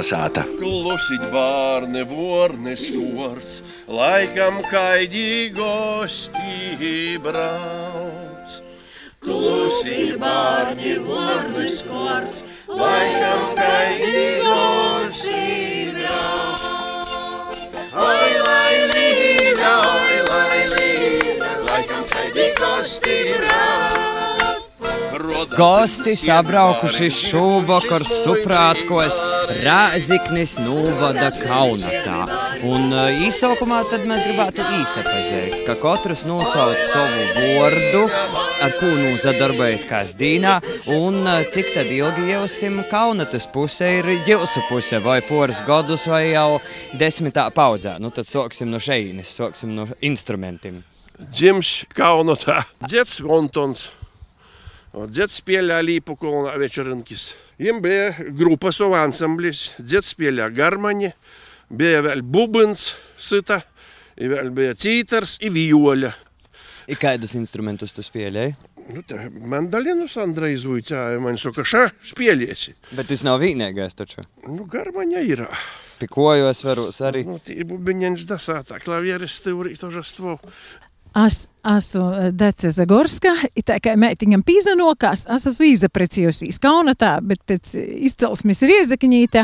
kalnasāta. Klusiņ bārni, vornis kors, laikam kaidī gosti brauc. Klusiņ bārni, vornis kors, laikam kaidī gosti brauc. Oi, lai līda, oi, lai līda, laikam kaidī gosti brauc. Gosti sabraukuši šūvakar suprātkos Rāziknis novada kaunatā. Un uh, īsākumā tad mēs gribētu īsapazīt, ka katrs nosauc savu vārdu, ar ko nu zadarbojat kasdīnā, un uh, cik tad ilgi jūsim kaunatas puse ir jūsu puse, vai poras gadus, vai jau desmitā paudzē. Nu tad soksim no šeinis, soksim no instrumentiem. Dzims kaunatā, dzets Vontons. Дед спели по колна вечеринкис. Им bija grupa savu ansamblis, dzed spēlē garmani, bija vēl bubins, sita, vēl bija cītars, i viola. I kādus instrumentus tu spēlēji? Nu, tā mandalinus Andrei Zuiķāja, man saka, šā spēlēsi. Bet tas nav vienīgais taču. Nu, garmaņa ir. Pikojos varos arī. Nu, tī bubiņš dasātā, klavieris stūrī, tožas tvo. Es esmu Dece Zagorska, tā kā meitiņam pīzanokās, es esmu izaprecējusies Kaunatā, bet pēc izcelsmes Riezekņītā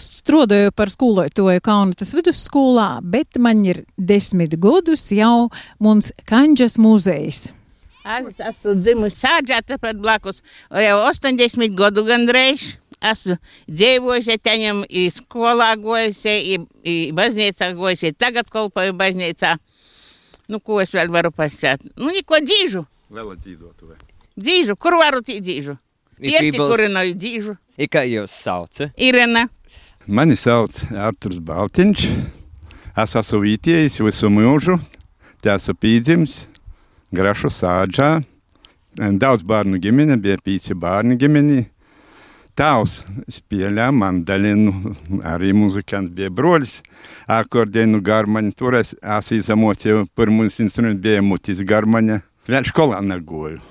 strādāju par skolotāju Kaunatas vidusskolā, bet man ir desmit gadus jau mums Kanģas muzejs. Es esmu dzimusi sāģā, tāpat blakus jau 80 gadu gandrīz. Esmu dzīvojusi, teņem skolā gojusi, baznīcā gojusi, tagad kolpoju baznīcā. Nu, ko es vēl varu pasakāt? Nu, neko dzīžu. Vēl dzīvotu. Dzīžu, kur varu tī dzīžu? Pieti, kurinoju dzīžu. I kā jūs sauca? Irena. Mani sauc Arturs Baltiņš. Es esmu vītējis visu mūžu. Te esmu pīdzims Grašu sāģā. Daudz bērnu ģimene, bija pīci bērnu ģimeni. Tavs spēlē mandalinu, arī muzikants bija broļs, akordienu garmaņu. Tur es izamocīju, pirmais instruments bija mutis garmaņa. Vēl skolā negoju.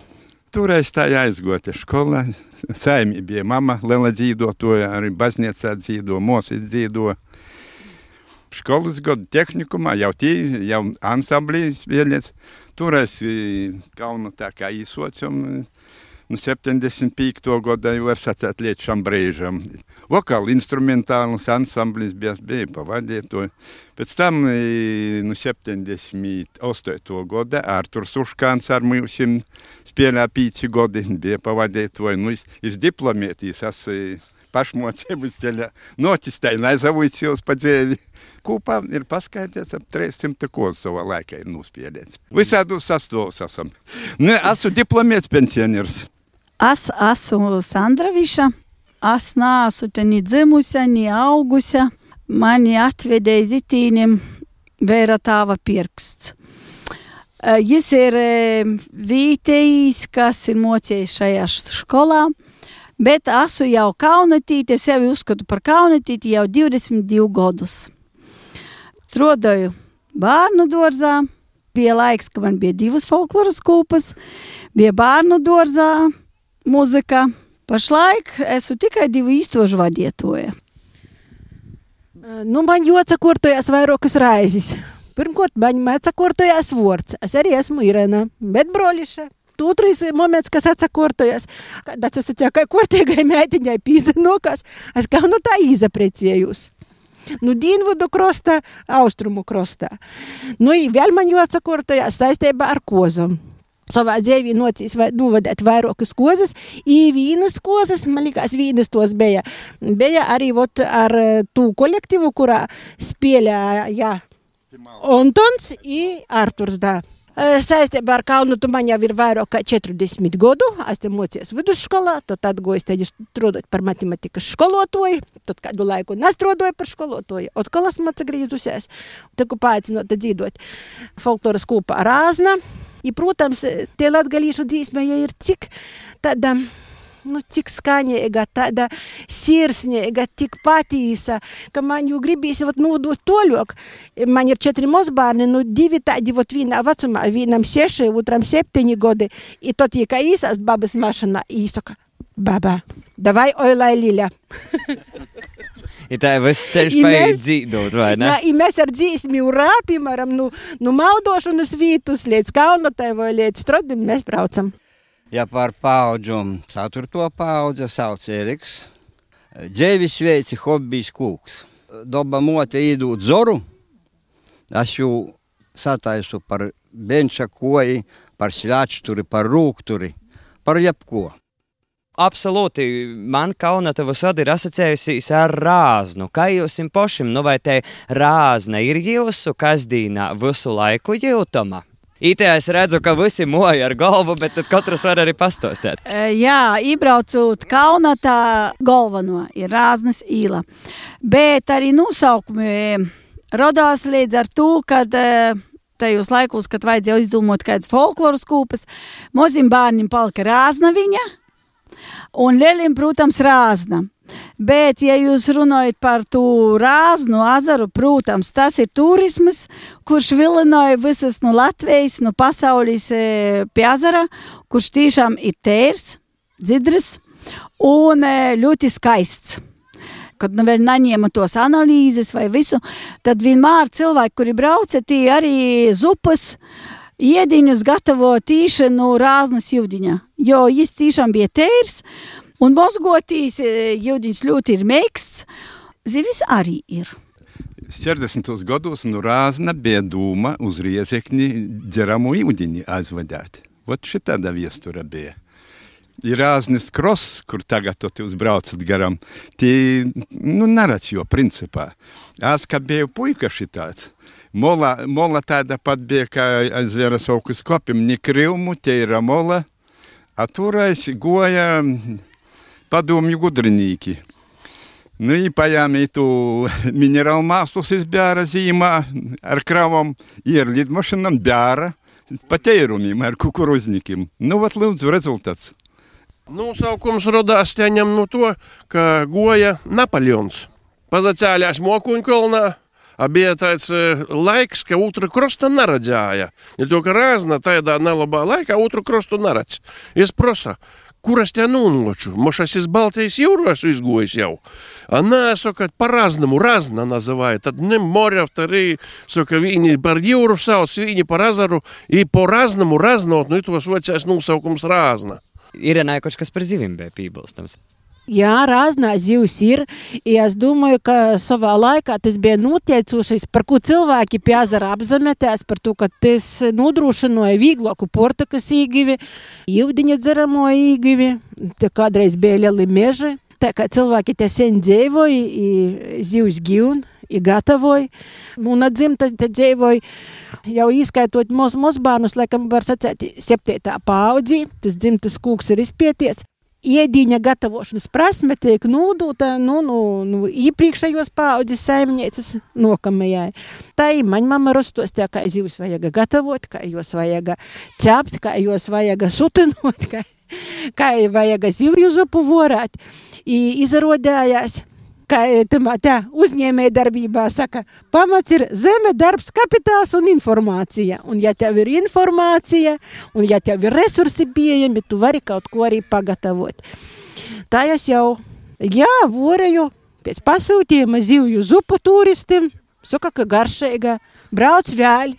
Tur es tā aizgoju skolā. Saimī bija mama, liela dzīvotoja, arī baznīcā dzīvo, mosis dzīvo. Skolas gadu tehnikumā jau tī, jau ansamblī spēlēts. Tur es kaunu tā kā īsocam nu, 75. gada jau var sacīt līdz šam brīžam. Vokāli instrumentāls ansamblis bija, bija pavadītoja. Pēc tam nu, 78. gada Arturs Uškāns ar mums spēlē pīci gadi, bija pavadītoja. Nu, iz diplomētīs es pašmocības ceļā notistēju, nezavuic jūs pa dzēvi. Kopā ir paskaitīts ap 300 ko savā laikā ir nospēlēts. Visādos sastāvos esam. Ne, esmu diplomēts pensioners. Es esmu Sandra Viša. Es neesmu te ni dzimusi, ni augusi. Mani atvedē zitīnim vēra tāva pirksts. Jis ir vietējs, kas ir mocījis šajā skolā, bet esmu jau kaunatīte, sevi uzskatu par kaunatīti jau 22 gadus. Strādāju bērnu dārzā, bija laiks, ka man bija divas folkloras kūpas, bija bērnu dārzā, muzika. Pašlaik esmu tikai divu īstošu vadietoja. Nu, man jau atsakortojas vairākas raizes. Pirmkārt, man atsakortojas vārds. Es arī esmu Irena, bet broliša. Otrais moments, kas atsakortojas, kad es esmu kā kortīgai mētiņai pīzanokas, es kā nu tā izaprecējos. Nu, Dienvidu krostā, austrumu krostā. Nu, vēl man jau atsakortojas saistībā ar kozom savā dzīvē nocīs vai novadīt vairākas kozas. I vīnas kozas, man liekas, vīnas tos bija. Bija arī vot ar tū kolektīvu, kurā spēlēja Antons i Arturs. Da. Saistībā ar Kalnu tu man jau ir vairāk kā 40 gadu. Es te mocījos vidusskolā, tad atgoju steģi strādāt par matematikas skolotoju, tad kādu laiku nestrādāju par skolotoju. Atkal esmu atgriezusies, tiku paaicināta dzīvot folkloras kopā Rāzna. I, protams, tie latgalīšu dzīsmē ja ir cik tāda nu, tik skaņīga, tāda sirsnīga, tik patīsa, ka man jau gribīs vat, nodot toļok. Man ir četri mazbērni, nu, divi tādi vat, vienā vecumā, vienam seši, otram septiņi gadi. I tot, kā īsās babas mašana, īsaka, baba, davai oi lai liļa. Ir tā paiet mēs- dzīvot, vai ne? Nā, i mēs ar dzīsmi urā, piemēram, nu, nu maudošanas vietas līdz Kaunatai vai līdz Strodim mēs braucam. Ja par paudžu, ceturto paudzi sauc Eriks. Dzīves veids ir hobijs kūks. Doba mote īdūt zoru, es jau sataisu par benča koji, par svečturi, par rūkturi, par jebko. Absolūti, man kaunata visad ir asociējusies ar rāznu. Kā jūs pašam, nu vai te rāzna ir jūsu kasdīnā visu laiku jūtama? Itē es redzu, ka visi moja ar galvu, bet tad katrs var arī pastostēt. E, Jā, iebraucot Kaunatā, galveno ir Rāznas īla. Bet arī nosaukumi radās līdz ar to, kad e, tajos laikos, kad vajadzēja izdomāt kādas folkloras kūpas, mazim bērnam palika Rāzna viņa, un Lielim, protams, Rāzna. Bet, ja jūs runājat par to rāznu azaru, protams, tas ir turisms, kurš vilināja visas no Latvijas, no pasaules e, pie azara, kurš tiešām ir tērs, dzidrs un e, ļoti skaists. Kad nu vēl neņēma tos analīzes vai visu, tad vienmēr cilvēki, kuri brauca, tie arī zupas, iediņus gatavo tīši no rāznas jūdiņa, jo viņš tiešām bija tērs, un mozgotīs e, jūdiņš ļoti ir meiksts, zivis arī ir. 60. gados no Rāzna bija dūma uz riezekni dzeramu ūdeni aizvadāt. Vot šitāda viestura bija. Ir Rāznis kross, kur tagad tu jūs braucat garam. Tie, nu, nerats jo principā. Es, kad biju puika šitāds, Мола, мола тада подбека зверас вовкус копим, не крылму, те yra мола, а турась гоя подумни гудреники. Nu, jį paėmė į tų mineralmasus, jis berą zima, ar kravom, ir lydmašinam berą, pateirumim, ar kukurūznikim. Nu, vat lūdzu rezultats. Nosaukums nu, radās teņam no to, ka goja Napoleons. Pazacēlēs Mokuņkalnā, a bija tāds e, laiks, ka otru krostu neredzēja. Ne to, ka rāzna tādā nelabā laikā otru krostu neredz. Es prosa, kur es te nūnoču? Moš es iz Baltijas jūros izgojis jau. A nē, saka, par raznamu, razna nazывает. Tad ne morja, arī, saka, viņi par jūru sauc, viņi par azaru, i po raznamu raznot, nu, tos vecais nosaukums rāzna. Ir arī kaut kas par zivīm bija piebilstams. Jā, rāznā zivs ir. i Es domāju, ka savā laikā tas bija noteicošais, par ko cilvēki pie ezera apzīmēties, par to, ka tas nodrošināja vieglāku portakas īgivi, ūdeņa dzeramo īgivi, te kādreiz bija lieli meži. Tā kā cilvēki te sen dzīvoja, zivs gīvni. I gatavoja, un dzimta te dzīvoja jau izskaitot mūsu mazbērnus, laikam var sacēt, septītā paudzi, tas dzimtas kūks ir izpētīts. Iedīņa gatavošanas prasme tiek nodota nu, nu, nu, iepriekšējos paudzes saimnieces nokamajai. Tā ir man mama rostos, tā kā zivs vajag gatavot, kā jūs vajag ķept, kā jūs vajag sutinot, kā, kā vajag zivju zupu vorāt. I izrādījās, kā tamā tā uzņēmēja darbībā saka, pamats ir zeme, darbs, kapitāls un informācija. Un ja tev ir informācija, un ja tev ir resursi pieejami, tu vari kaut ko arī pagatavot. Tā es jau, jā, vorēju pēc pasūtījuma zivju zupu turistiem, saka, ka garšīga, brauc vēl.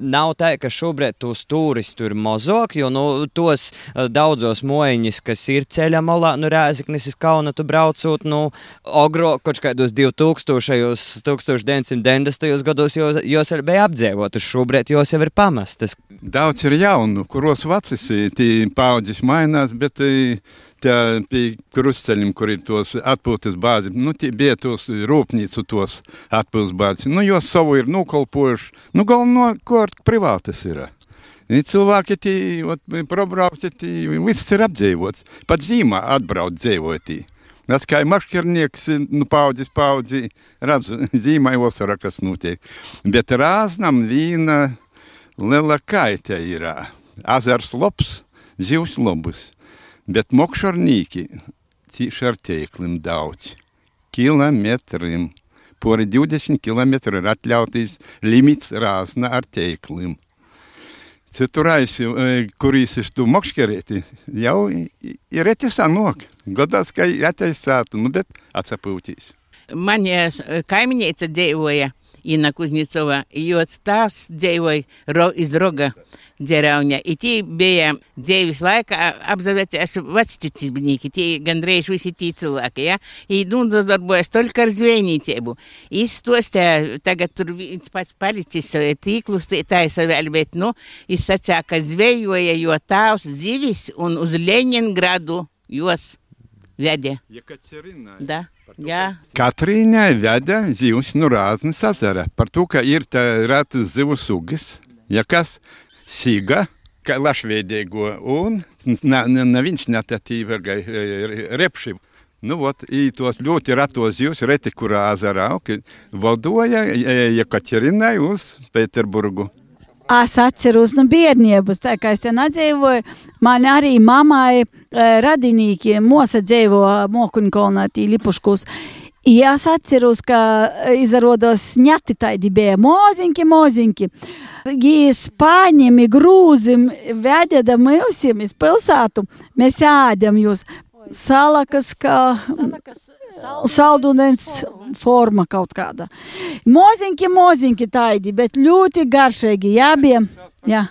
Nav tā, ka šobrīd tos turistus ir mazāk, jo nu, tos uh, daudzos mojiņus, kas ir ceļā malā, nu, Rēzaknis, Kauna, tu braucot, nu, ogro, kaut kādos 2000, 1990. gados, jos, jos arī bija apdzīvotas, šobrīd jos jau ir pamestas. Daudz ir jaunu, kuros vecis tie paudzes mainās, bet eh, tie pie krustceļiem, kur ir tos atpūtas bāzi, nu, tie bija tos rūpnīcu tos atpūtas bāzi. Nu, jos savu ir nokalpojuši. Nu, galveno, ko ar privātas ir. I cilvēki tie probrauci, tie viss ir apdzīvots. Pat zīmā atbrauc dzīvotī. Tas kā mašķirnieks, nu, paudzes paudzī, redzu, zīmē vasarā, kas notiek. Bet rāznam vīna liela kaita ir. Azars labs, zivs labs. Bet mokšarnīki cīši ar teiklim daudz. Kilometrim. Pori 20 km ir atļauties limits rāzna ar teiklim. Citurais, kurīs ir tu mokškerēti, jau ir eti sanok. Godās, ka atteisātu, nu, bet atsapūtīs. Manie kaimiņiece dzīvoja Inna Kuznicova, jos tēvs dzīvoja ro, iz Roga dzerauņa. I tī bija dzīves laikā apzavēties vecticībnīki, tī gandrīz visi tī cilvēki, ja? I nodarbojas только ar zvejniecību. Izstostē, tagad tur viens pats palicis tīklus, tā es vēl, bet, nu, es sacīju, ka zvejoja jo tēvs zivis un uz Leningradu jos vedė. Jekaterina. Da, jā. Katrīnai veda zivs no Rāznas ezera. Par to, ka ir tā retas zivu sugas, ja kas sīga, kā lašveidīgo, un viņš netatīva repši. Nu, vot, i tos ļoti retos zivs reti, kurā ezerā, vadoja Jekaķerinai uz Pēterburgu. Es atceros no bērnības, tā kā es te nedzīvoju. Man arī mammai e, radinīki mosa dzīvo Mokuņkolnā, tī Lipuškus. Ja es atceros, ka izrādās ņati tādi bija moziņki, moziņki. Gīs paņemi grūzim, vededa mūsim iz pilsētu, mēs ēdam jūs salakas, kā saldūdens forma kaut kāda. Moziņki, moziņki tādi, bet ļoti garšīgi, jā, bija. Jā.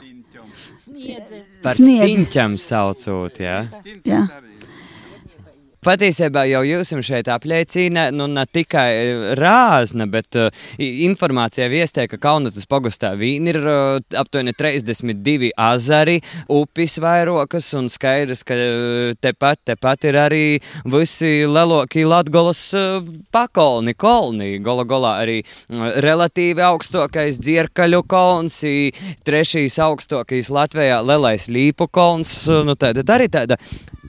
Par Sniedz. stīņķam saucot, jā. Jā. Patiesībā jau jūs šeit apliecina, nu ne tikai eh, rāzna, bet uh, informācija viestē, ka Kaunatas pogastā vīni ir uh, aptuveni 32 azari, upis vairokas un skaidrs, ka uh, tepat, tepat ir arī visi lelokie Latgolas uh, pakolni, kolni. Gola golā arī uh, relatīvi augstākais dzierkaļu kolns, trešīs augstākais Latvijā lelais līpu kolns, uh, nu tāda arī tāda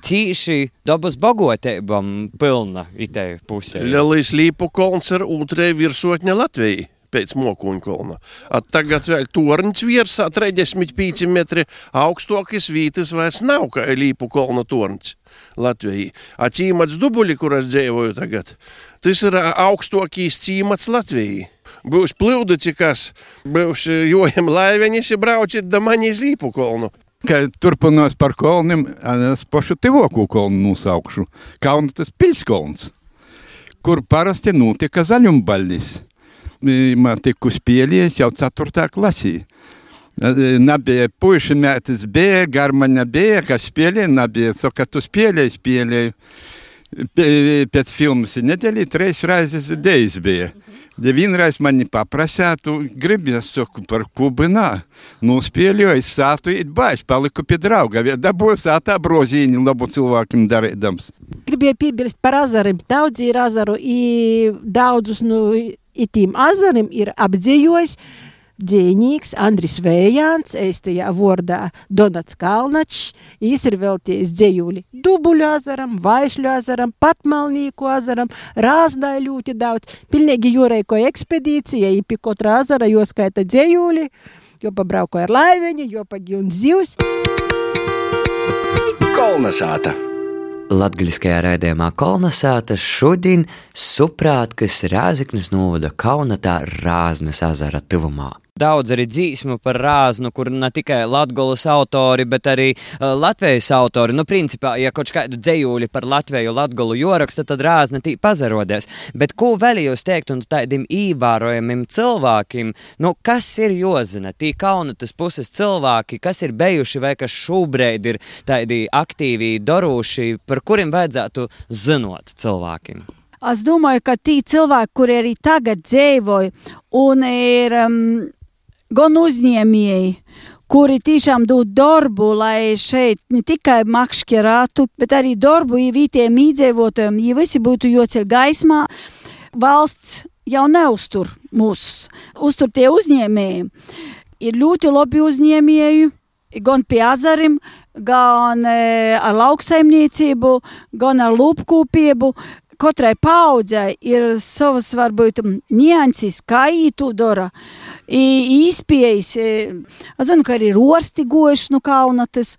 cīši dabas bagotībām pilna itē pusē. Lielais līpu kolns ir otrē virsotņa Latvijai. Pēc mokuņa kolna. At tagad vēl tornis virsā 35 metri augstākais vītas vairs nav kā līpu kolna tornis Latvijai. Acīmats dubuļi, kuras dzīvoju tagad, tas ir augstākais cīmats Latvijai. Būs plūduci, kas būs jojam laivenis, ja brauciet da mani iz līpu kolnu. Ka turpinās par kolniem, es pašu Tivoku kolnu nosaukšu. Kauna tas pilskolns, kur parasti notika zaļumbaļnis. Man tiku spēlējis jau 4. klasī. Nebija puiši metis bija, garma nebija, kas spēlēja, nebija. Saka, tu spēlēji, spēlēji. Pēc filmas nedēļā trīs reizes dēļas bija. Vienreiz mani paprasīja, tu gribi, es saku, par kubinā. Nu, spēlēju, es sātu iet baļš, paliku pie drauga. Dabūju sātā brozīņu labu cilvēkiem darīdams. Gribēju piebilst par azariem. Daudz ir azaru, i daudzus no itīm azariem ir apdzējojis dzīvnieks Andris Vējāns, eistajā vārdā Donats Kalnačs. Viņš ir veltījis dzējuli Dubuļu azaram, Vaišļu azaram, Patmalnīku azaram, Rāznai ļoti daudz. Pilnīgi jūreiko ekspedīcija, i pie katra azara joskaita dzējuli, jo pabrauko ar laiveņu, jo paģiun zivs. Kolnesāta! Latgaļiskajā raidījumā Kolnasāta šodien Suprātkas Rāziknes novada Kaunatā Rāznes azara tuvumā. Daudz arī dzīsmu par rāznu, kur ne tikai latgolas autori, bet arī uh, Latvijas autori. Nu, principā, ja kaut kādu dzējūli par Latviju latgolu joraksta, tad rāzna tī pazarodies. Bet ko vēl jūs teikt un tādiem īvērojamiem cilvēkiem, nu, kas ir jozina, tī kaunatas puses cilvēki, kas ir bijuši vai kas šobrīd ir tādi aktīvi, dorūši, par kuriem vajadzētu zinot cilvēkiem? Es domāju, ka tie cilvēki, kuri arī tagad dzīvoja un ir um, gan uzņēmēji, kuri tiešām dod darbu, lai šeit ne tikai makšķerātu, bet arī darbu vietējiem iedzīvotājiem, ja visi būtu joceļ gaismā. Valsts jau neuztur mūsus, uztur tie uzņēmēji. Ir ļoti labi uzņēmēji, gan pie azarim, gan e, ar lauksaimniecību, gan ar lūpkūpību. Katrai paudzei ir savas, varbūt, nianses, kā ītu dara. Īspējas, es zinu, ka arī rosti gojuši no kaunatas.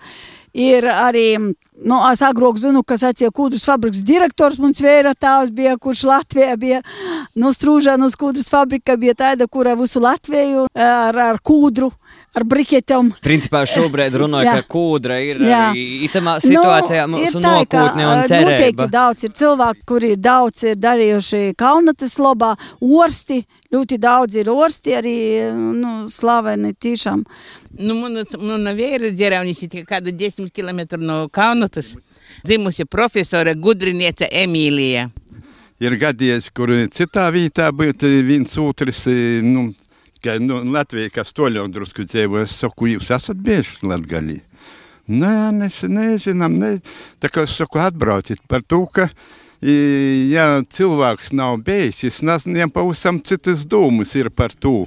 Ir arī, nu, es agrāk zinu, kas atcija kūdras fabrikas direktors, mums vēra tās bija, kurš Latvijā bija, nu, strūžā no kūdras fabrika bija tāda, kura visu Latviju ar, ar kūdru ar briketēm. Principā šobrīd runāja, Jā. ka kūdra ir Jā. arī itamā situācijā Nu, mūsu tā, nokūtne un cerība. Noteikti daudz ir cilvēku, kuri daudz ir darījuši kaunatas labā, orsti. Ļoti daudz ir orsti arī nu, slaveni tiešām. Nu, mana, mana vēra ģeraunis ir kādu 10 km no Kaunatas. Dzimusi profesore Gudriniece Emīlija. Ir gadījies, kur citā vietā būtu viens otrs, e, nu, ka, nu Latvija, kas toļau drusku dzīvo, es saku, jūs esat bieži latgalī. Nē, mēs nezinām, ne. Tā kā es saku, atbrauciet par to, ka, ja cilvēks nav bijis, es nezinu, pavisam citas domas ir par to.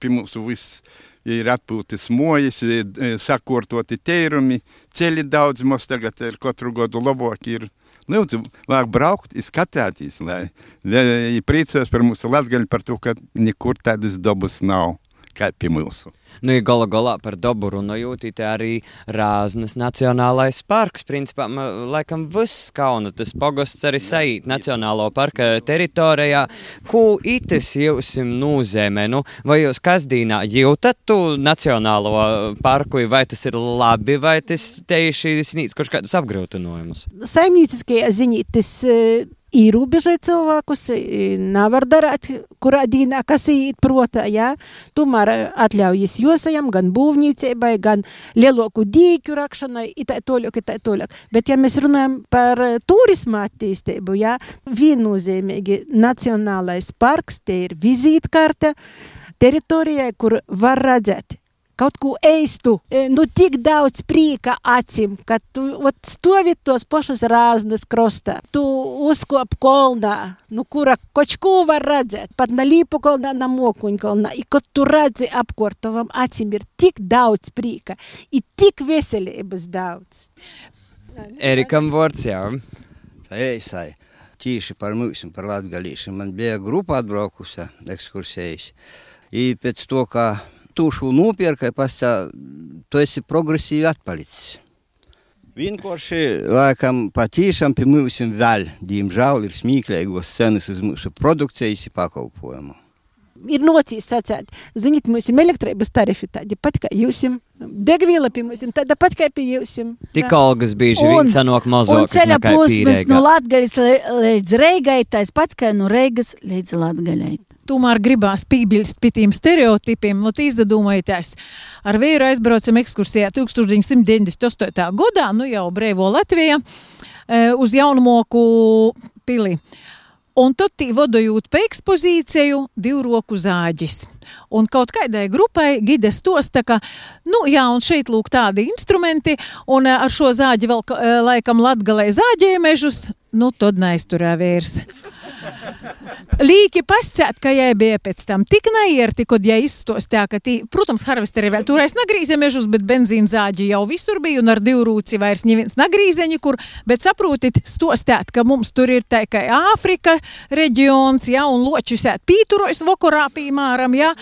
Pie mums viss ir atpūtas mojas, sakortoti teirumi, ceļi daudz mums tagad ir katru gadu labāki ir. Lūdzu, vajag braukt, izskatīties, lai lai priecājos par mūsu latgaļu, par to, ka nekur tādas dabas nav, kā pie mūsu. Nu, ja gala galā par dabu runājot, te arī Rāznas Nacionālais parks. Principā, laikam, viss kauna tas pogosts arī saīt Nacionālo parka teritorijā. Ko itis jūsim nozīmē? Nu, vai jūs kasdīnā jūtat tu Nacionālo parku, vai tas ir labi, vai tas tieši snīdz kaut kādus apgrūtinājumus? Saimnieciskie ziņi, tas ierobežo cilvēkus, nevar darīt, kurā dienā kas iet protā, jā. Tomēr eh, atļaujas josajam, gan būvniecībai, gan lieloku dīķu rakšanai, i tā toļok, i tā toļok. Bet, ja mēs runājam par eh, turismu attīstību, jā, viennozīmīgi Nacionālais parks, te ir vizītkarte teritorijai, kur var redzēt kaut ko eistu, nu tik daudz prieka acīm, ka tu ot, stovi tos pašus rāznas krostā, tu uzkop kolnā, nu kura kočku var redzēt, pat na līpu kolnā, na mokuņu kolnā, i kad tu redzi apkortovam acīm ir tik daudz prieka, i tik veselības daudz. Erikam vārds. Tā eisai. Tīši par mums, par latgalīšiem. Man bija grupa atbraukusi ekskursējas. I pēc to, ka tūšu nopirka, pasā, tu esi progresīvi atpalicis. Vienkārši, laikam, patīšām mums vēl, diemžēl, ir smīklīgos cenas uz mūsu produkcijas pakalpojumu. Ir nocīs sacēt, ziniet, mums ir elektrības tarifi tādi pat kā jūsim, degviela pie mums, tāda pat kā pie jūsim. Tik algas bieži vien sanāk un mazākas ceļa pīrēgā. no Latgaļas līdz Reigai, tas pats kā no Reigas līdz Latgaļai. Tomēr gribās piebilst pie tiem stereotipiem. Nu, izdomājieties, ar vīru aizbraucam ekskursijā 1998. gadā, nu jau Brīvo Latvijā, e, uz Jaunumoku pili. Un tad tī vadojot pa ekspozīciju divu roku zāģis. Un kaut kādai grupai gides tosta, ka, nu jā, un šeit lūk tādi instrumenti, un e, ar šo zāģi vēl e, laikam latgalē zāģēja mežus, nu tad neizturē vairs. Līki pasciet, ka jai bija pēc tam tik neierti, kad jai izstostā, ka tī, protams, harvesteri vēl turēs nagrīze mežus, bet benzīna zāģi jau visur bija un ar divu rūci vairs neviens nagrīzeņi, kur, bet saprotit, stostāt, ka mums tur ir tā kā Āfrika reģions, jā, un loči sēt pīturojas vakarā, piemēram, jā.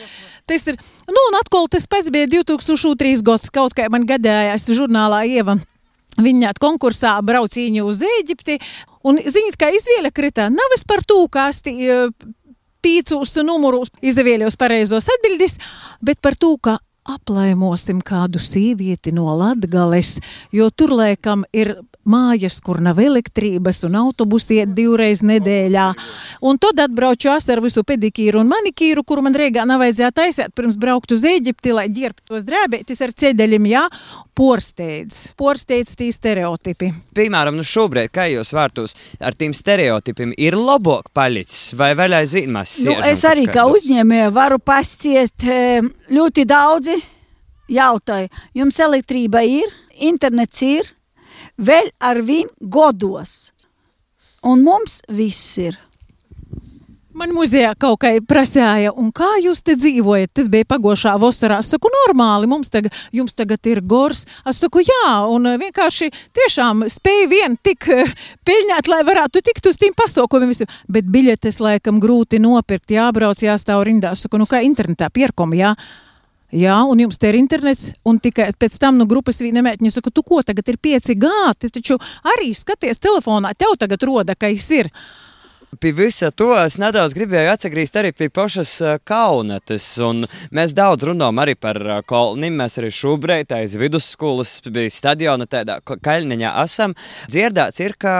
Tas ir, nu, un atkal tas pats bija 2003 gads, kaut kā man gadājās žurnālā Ieva. Viņa konkursā braucīņa uz Eģipti, un, ziniet, kā izvēle kritā, nav es par to, kā sti, e, pīcūs numurus izvēļos pareizos atbildis, bet par to, ka aplaimosim kādu sievieti no Latgales, jo tur laikam ir mājas, kur nav elektrības un autobusi iet divreiz nedēļā. Un tad atbraucu es ar visu pedikīru un manikīru, kuru man Rīgā nav vajadzēja taisīt pirms braukt uz Eģipti, lai ģērbtu tos drēbētis ar ceļiem, jā, porsteidz. Porsteidz tī stereotipi. Piemēram, nu šobrīd, kā jūs vārtos ar tiem stereotipiem, ir labāk palicis vai vēl aizvien mēs Nu, es arī kā uzņēmēja varu pasciest e, ļoti daudzi jautāju. Jums elektrība ir, internets ir, vēl ar vien godos. Un mums viss ir. Man muzejā kaut kā prasīja, un kā jūs te dzīvojat? Tas bija pagošā vasarā. Es saku, normāli, mums tagad, jums tagad ir gors. Es saku, jā, un eh, vienkārši tiešām spēju vien tik eh, peļņāt, lai varētu tikt uz tiem pasaukumiem. Bet biļetes laikam grūti nopirkt, jābrauc, jāstāv rindā. Es saku, nu kā internetā pierkom, jā. Jā, un jums te ir internets, un tikai pēc tam no grupas viņa mēģina, saka, tu ko tagad ir 5G, tu taču arī skaties telefonā, tev tagad roda, ka es ir. Pie visa to es nedaudz gribēju atgriezties arī pie pašas kaunates. Mēs daudz runājam arī par kolnim. Mēs arī šobrīd aiz vidusskolas bija stadiona tādā kaļņaņā esam. Dzirdēts ir, ka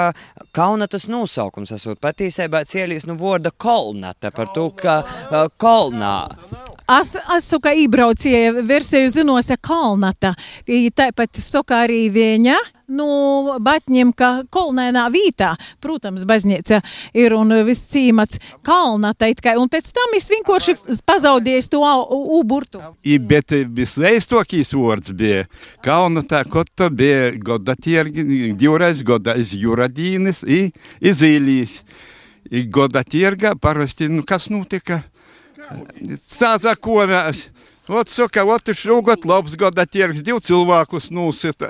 kaunatas nosaukums esot patīsībā cielīs no nu, vārda kolnata par to, ka uh, Es esmu kā ībraucēja versiju zinosa Kalnata. Tāpat saka arī viņa. Nu, Batņiem, ka kolonēnā vītā, protams, baznīca ir un viss cīmats kalnata, un pēc tam es vienkārši pazaudēju to uburtu. I, bet visleistokīs vārds bija kalnata, kaut to bija goda tirgi, divreiz goda iz juradīnis, i izīlīs. I goda tirga parasti, nu kas notika? Sāzakovās. Ot, saka, ot, šogad labs gada tirgs, divi cilvēkus nosita.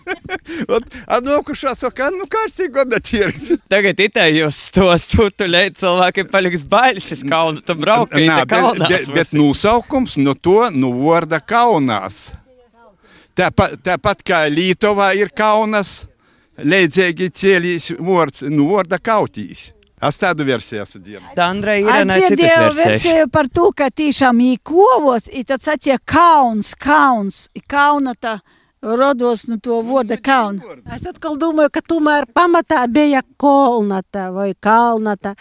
ot, atnākušā saka, nu kāds ir gada tirgs? Tagad itē jūs to stūtuļēt cilvēkiem paliks bailes kaunu, tu brauki Nā, bet, bet, bet nosaukums no to, no vārda kaunās. Tāpat, tāpat kā Lītovā ir kaunas, leidzīgi cielīs vārds, no vārda kautīs. Es tādu versiju esmu dzirdējis. Tā Andrei ir Es dzirdēju versiju par to, ka tiešām īkovos, ir tad sacīja kauns, kauns, kaunata. Rodos no to vārda kauna. Es atkal domāju, ka tomēr pamatā bija kolnata vai kalnata.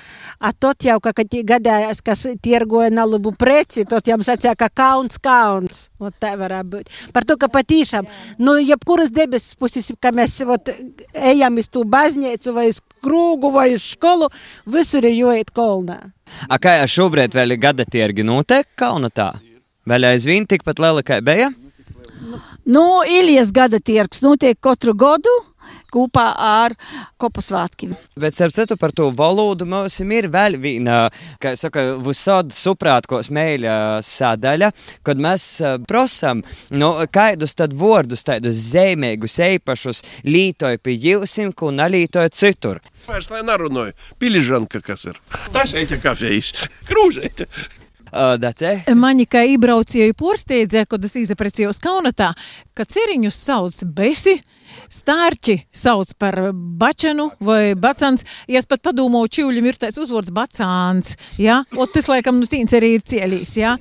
A tot jau, ka, kad gadījās, kas tirgoja nalabu preci, tot jau sacīja, ka kauns, kauns. Ot tā varētu būt. Par to, ka patīšām, nu, jebkuras debesis puses, ka mēs ot, ejam iz tū baznīcu vai uz krūgu vai uz skolu, visur ir jāiet kolnā. A kā šobrīd vēl ir gada tirgi notiek kaunatā? Vēl aizvien tikpat liela kā bija? Nu, Ilijas gada tirgs notiek katru gadu kopā ar kopu svētkiem. Bet, starp citu, par to valodu mums ir vēl viena, kā saka, visādi suprātkos mēļa sadaļa, kad mēs prasam, nu, kādus tad vārdus, tādus zīmīgus, īpašus lītoju pie jūsim, ko nalītoju citur. Vairs lai nerunāju, piližanka kas ir. Tas eita kafejs, krūžeita. Dace? Mani kā ībraucēju porsteidze, kad es izaprecījos Kaunatā, ka ceriņus sauc besi, stārķi sauc par bačanu vai bacans. Ja es pat padomāju, čiuļim ir tāds uzvārds bacāns, ja? Ot tas, laikam, nu tīns arī ir cielīs, ja?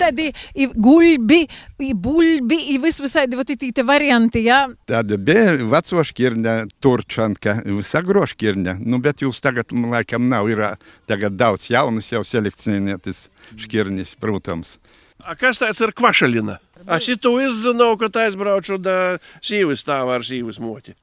Tad i, i guļbi, i buļbi, i vis visādi, vot i tīte varianti, ja? Tāda bija veco šķirņa, turčanka, sagro šķirņa. Nu, bet jūs tagad, laikam, nav, ir tagad daudz jaunas jau selekcionētas šķirņas, protams. A kas tāds ir kvašalina? A šito izzināju, kad aizbraucu da šīvis stāvā ar šīvis moti.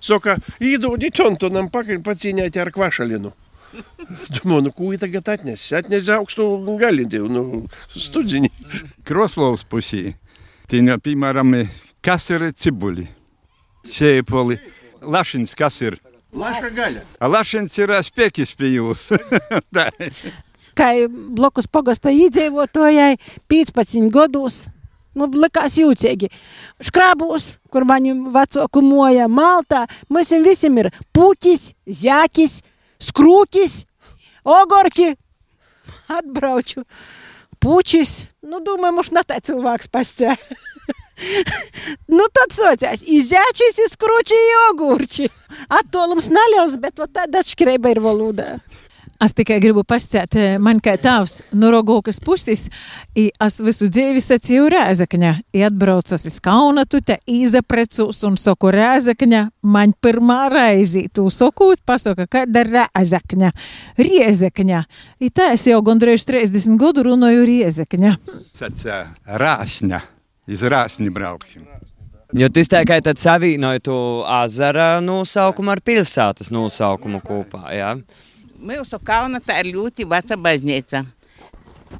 Saka, īdūdi tontonam pakaļ pacīnēt ar kvašalinu. Domāju, nu, ko tagad atnes? Atnes augstu galīgi, nu, studziņi. Kroslovs pusī. Tai, piemēram, kas ir cibuli, sēpoli, lašins, kas ir? Laša gaļa. A lašins ir spēkis pie jūs. Tā. Kā blokus pogasta iedzīvotājai 15 gados. Nu, likās jūtīgi. Škrabūs, kur mani vecāku moja maltā, mums visiem ir puķis, zēkis, skrūkis, ogorki. Atbrauču. Puķis, nu, domāju, mums ne tā cilvēks pascē. nu, tad sociās, izēčis, izkrūči, ogurči. Attolums neliels, bet tāda atšķirība ir valodā. Es tikai gribu pasakāt, man kā tēvs no Rogokas puses, es visu dzīvi sacīju Rēzakņa. I atbraucas iz Kaunatu, te izaprecūs un saku Rēzakņa. Man pirmā reizi tu sakūt, pasaka, kāda Rēzakņa. Riezakņa. I tā es jau gandrīz 30 gadu runāju Riezakņa. Sacā, rāsņa. Iz rāsņa brauksim. Jo tas tā kā tad savīnoja to azara nosaukumu ar pilsētas nosaukumu kopā, jā? Ja? Mūsu Kaunatā ir ļoti veca baznīca.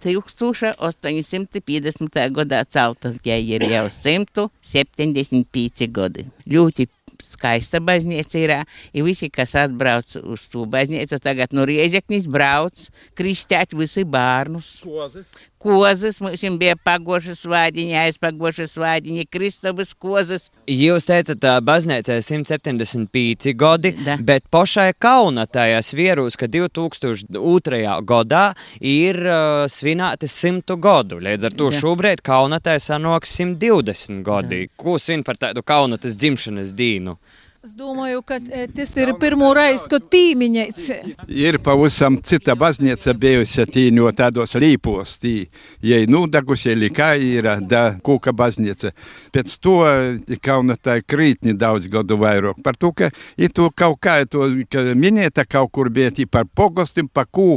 1850. gadā celtas, ja ir jau 175 gadi. Ļoti skaista baznīca ir. Ir visi, kas atbrauc uz to baznīcu, tagad no Riezeknis brauc, kristēt visi bērnus. Kozes. Kozes, mums bija pagošas vādiņi, aizpagošas vādiņi, Kristabas kozes. Jūs teicat, ir 175 gadi, Da. bet pašai Kaunatajās vierūs, ka 2002. gadā ir uh, svinēti 100 gadu. Līdz ar to Da. šobrīd Kaunatai sanāk 120 gadi. Ko svin par tādu Kaunatas dzimšanas dīnu? Es domāju, ka e, tas ir pirmo reizi, kad pīmiņēts. Ir pavisam cita baznīca bijusi tīņo tādos līpos, tī, jai nudagusi, likā ir da kūka baznīca. Pēc to kauna tā krītni daudz gadu vairāk. Par to, ka ir to kaut kā, to, ka minēta kaut kur bija tī par pogostim, pa kū,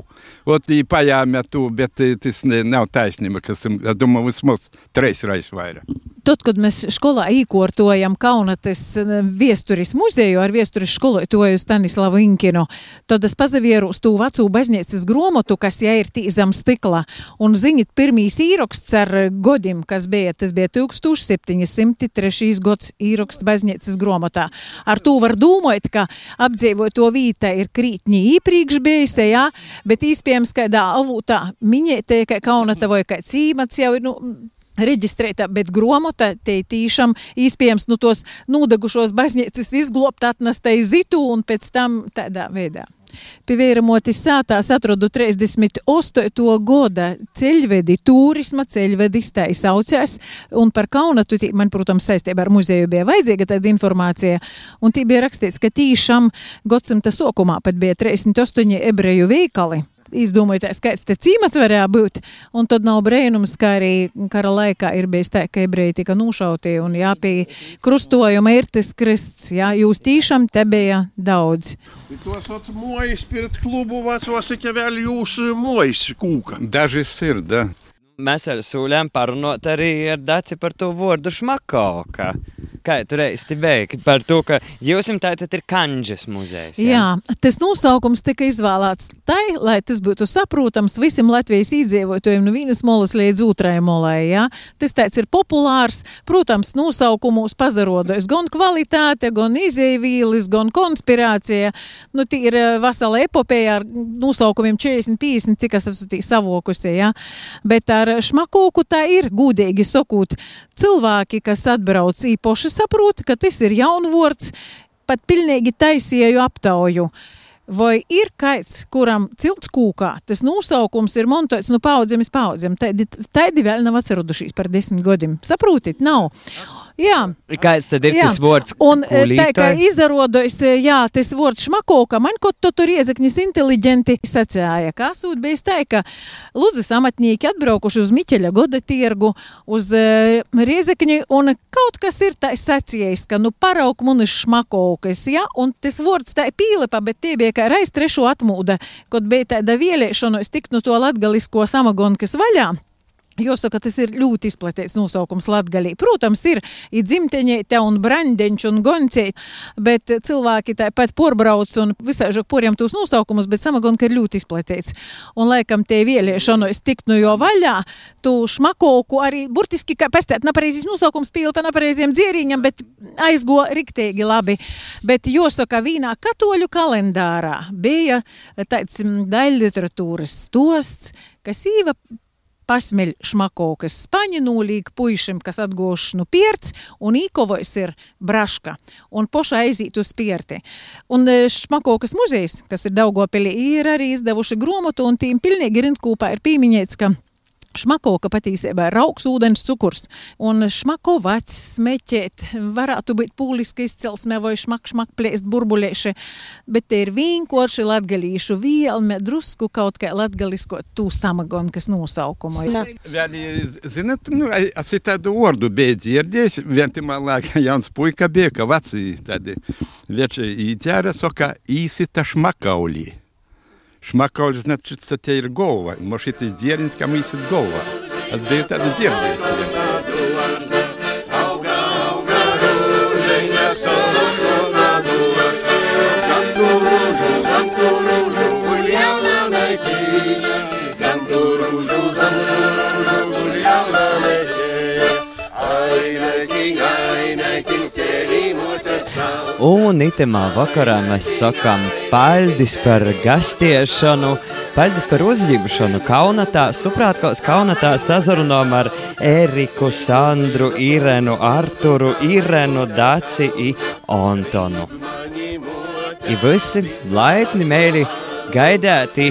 ot tī pajāmē tu, bet tas ne, nav taisnība, kas, es domāju, vismaz treis reizes vairāk. Tad, kad mēs skolā īkortojam Kaunates viesturis muzeju ar viestures skolotoju Stanislavu Inkinu, tad es pazavieru uz tū vecū baznīcas gromotu, kas ja ir tī zem stikla. Un zinit, pirmīs īroksts ar godim, kas bija, tas bija 1703. gods īroksts baznīcas gromotā. Ar to var domāt, ka apdzīvot to vīta ir krītņi īpriekš bijusi, jā, bet īspējams, kādā avūtā minētie, ka Kaunata vai kā cīmats jau ir, nu, reģistrēta, bet gromota te tīšām īspējams nu tos nūdegušos baznīcas izglobt atnestai zitu un pēc tam tādā veidā. Pievēramotis sātās atrodu 38. goda ceļvedi, turisma ceļvedis tā saucās, un par Kaunatu, tī, man, protams, saistībā ar muzeju bija vajadzīga tāda informācija, un tī bija rakstīts, ka tīšām godsimta sokumā pat bija 38 ebreju veikali, izdomājieties, kāds te cīmats varēja būt. Un tad nav brīnums, ka arī kara laikā ir bijis tā, ka ebreji tika nošauti un jāpie krustojuma ir tas krists. Jā, jūs tīšām te bija daudz. Tos ot mojas pirkt klubu vecos, ja vēl jūs mojas kūka. Dažas ir, da. Mēs ar sūļiem parunot arī ar Daci par to vārdu šmakauka. Kā tu reizi beigi par to, ka jūs jums tātad ir kanģes muzejs. Jā? jā, tas nosaukums tika izvēlēts tai, lai tas būtu saprotams visiem Latvijas iedzīvotājiem no vienas molas līdz otrajai molai. Jā. Tas tāds ir populārs, protams, nosaukumos pazarodojas gan kvalitāte, gan izēvīlis, gan konspirācija. Nu, tī ir vesela epopeja ar nosaukumiem 40, 50, cik es esmu savokusi, jā. Bet ar šmakoku tā ir, gūdīgi sakot, cilvēki, kas atbrauc īpaši saprot, ka tas ir jaunvārds, pat pilnīgi taisīju aptauju. Vai ir kāds, kuram cilts kūkā, tas nosaukums ir montots no nu, paudzēm uz paudzēm? Tādi vēl nav atcerušies par desmit gadiem. Saprotiet, nav. Jā. Kāds tad ir jā. tas vārds? Un e, tā kā izdarodas, e, jā, tas vārds šmakoka, man kaut to tur iezaknis inteliģenti sacēja, kā sūt bijis tā, ka Ludzas amatnieki atbraukuši uz Miķeļa goda tirgu, uz uh, riezekņi, un kaut kas ir tā sacījis, ka nu parauk munis šmakokas, jā, un tas vārds tā pīlepa, bet tie bija kā reiz trešo atmūda, kad bija tāda vielēšanos tikt no to latgalisko samagonkas vaļā. Jāsaka, tas ir ļoti izplatīts nosaukums Latvijā. Protams, ir dzimteņēta un brandeņš un goncēta, bet cilvēki tāpat porbrauc un visāžāk poriem tos nosaukumus, bet samagonka ir ļoti izplatīts. Un laikam tie vēlēšanos tikt no jo vaļā, tu šmakoku arī burtiski, kā pastēt, nepareizes nosaukums pīla pa nepareiziem dzierīņam, bet aizgo riktīgi labi. Bet jāsaka, vīnā katoļu kalendārā bija tāds mm, daļliteratūras stosts, kas īva pasmeļ šmakokas spaņi nūlīgi puišim, kas atgošs nu pierts, un īkovojs ir braška, un poša aizīt uz pierti. Un e, šmakokas muzejs, kas ir Daugopilī, ir arī izdevuši gromotu, un tīm pilnīgi rindkūpā ir pīmiņēts, ka Šmako, ka patiesībā ir augs ūdens cukurs, un šmako vats smeķēt varētu būt pūliska izcelsme vai šmak, šmak plēst burbuļieši, bet te ir vienkārši latgalīšu vielme, drusku kaut kā latgalisko tū samagonu, kas nosaukumu. Zinat, nu, es tādu ordu biju dzirdējis, vientimā laikā jauns puika bija, ka veci tādi vieči īdzēra, soka īsita šmakaulī. Šmakauli, значит, te ir galva. Man šitas dzierins, kam īsit galva. Es biju tādu dzirdējis. Un itemā vakarā mēs sakām paļdis par gastiešanu, paļdis par uzņemšanu kaunatā, suprātkos kaunatā sazarunām ar Eriku, Sandru, Irenu, Arturu, Irenu, Daci i Antonu. I visi laipni mēļi gaidēti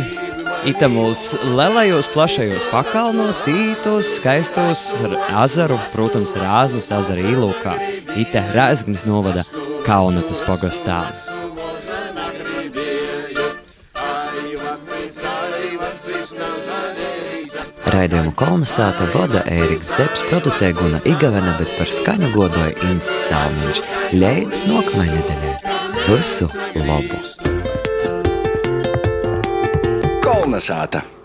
Itamūs lielajos, plašajos pakalnos, ītos, skaistos ar azaru, protams, Rāznas azara īlūkā, Ita Rēzgnes novada Kaunatas pogastā. Raidījumu kolonizēta vada Ēriks Zepes, producē Guna Igavena, bet par skaņu godoja Inns Salmiņš. Leidz nākamajai nedēļai. Visu labu! Kolonizēta!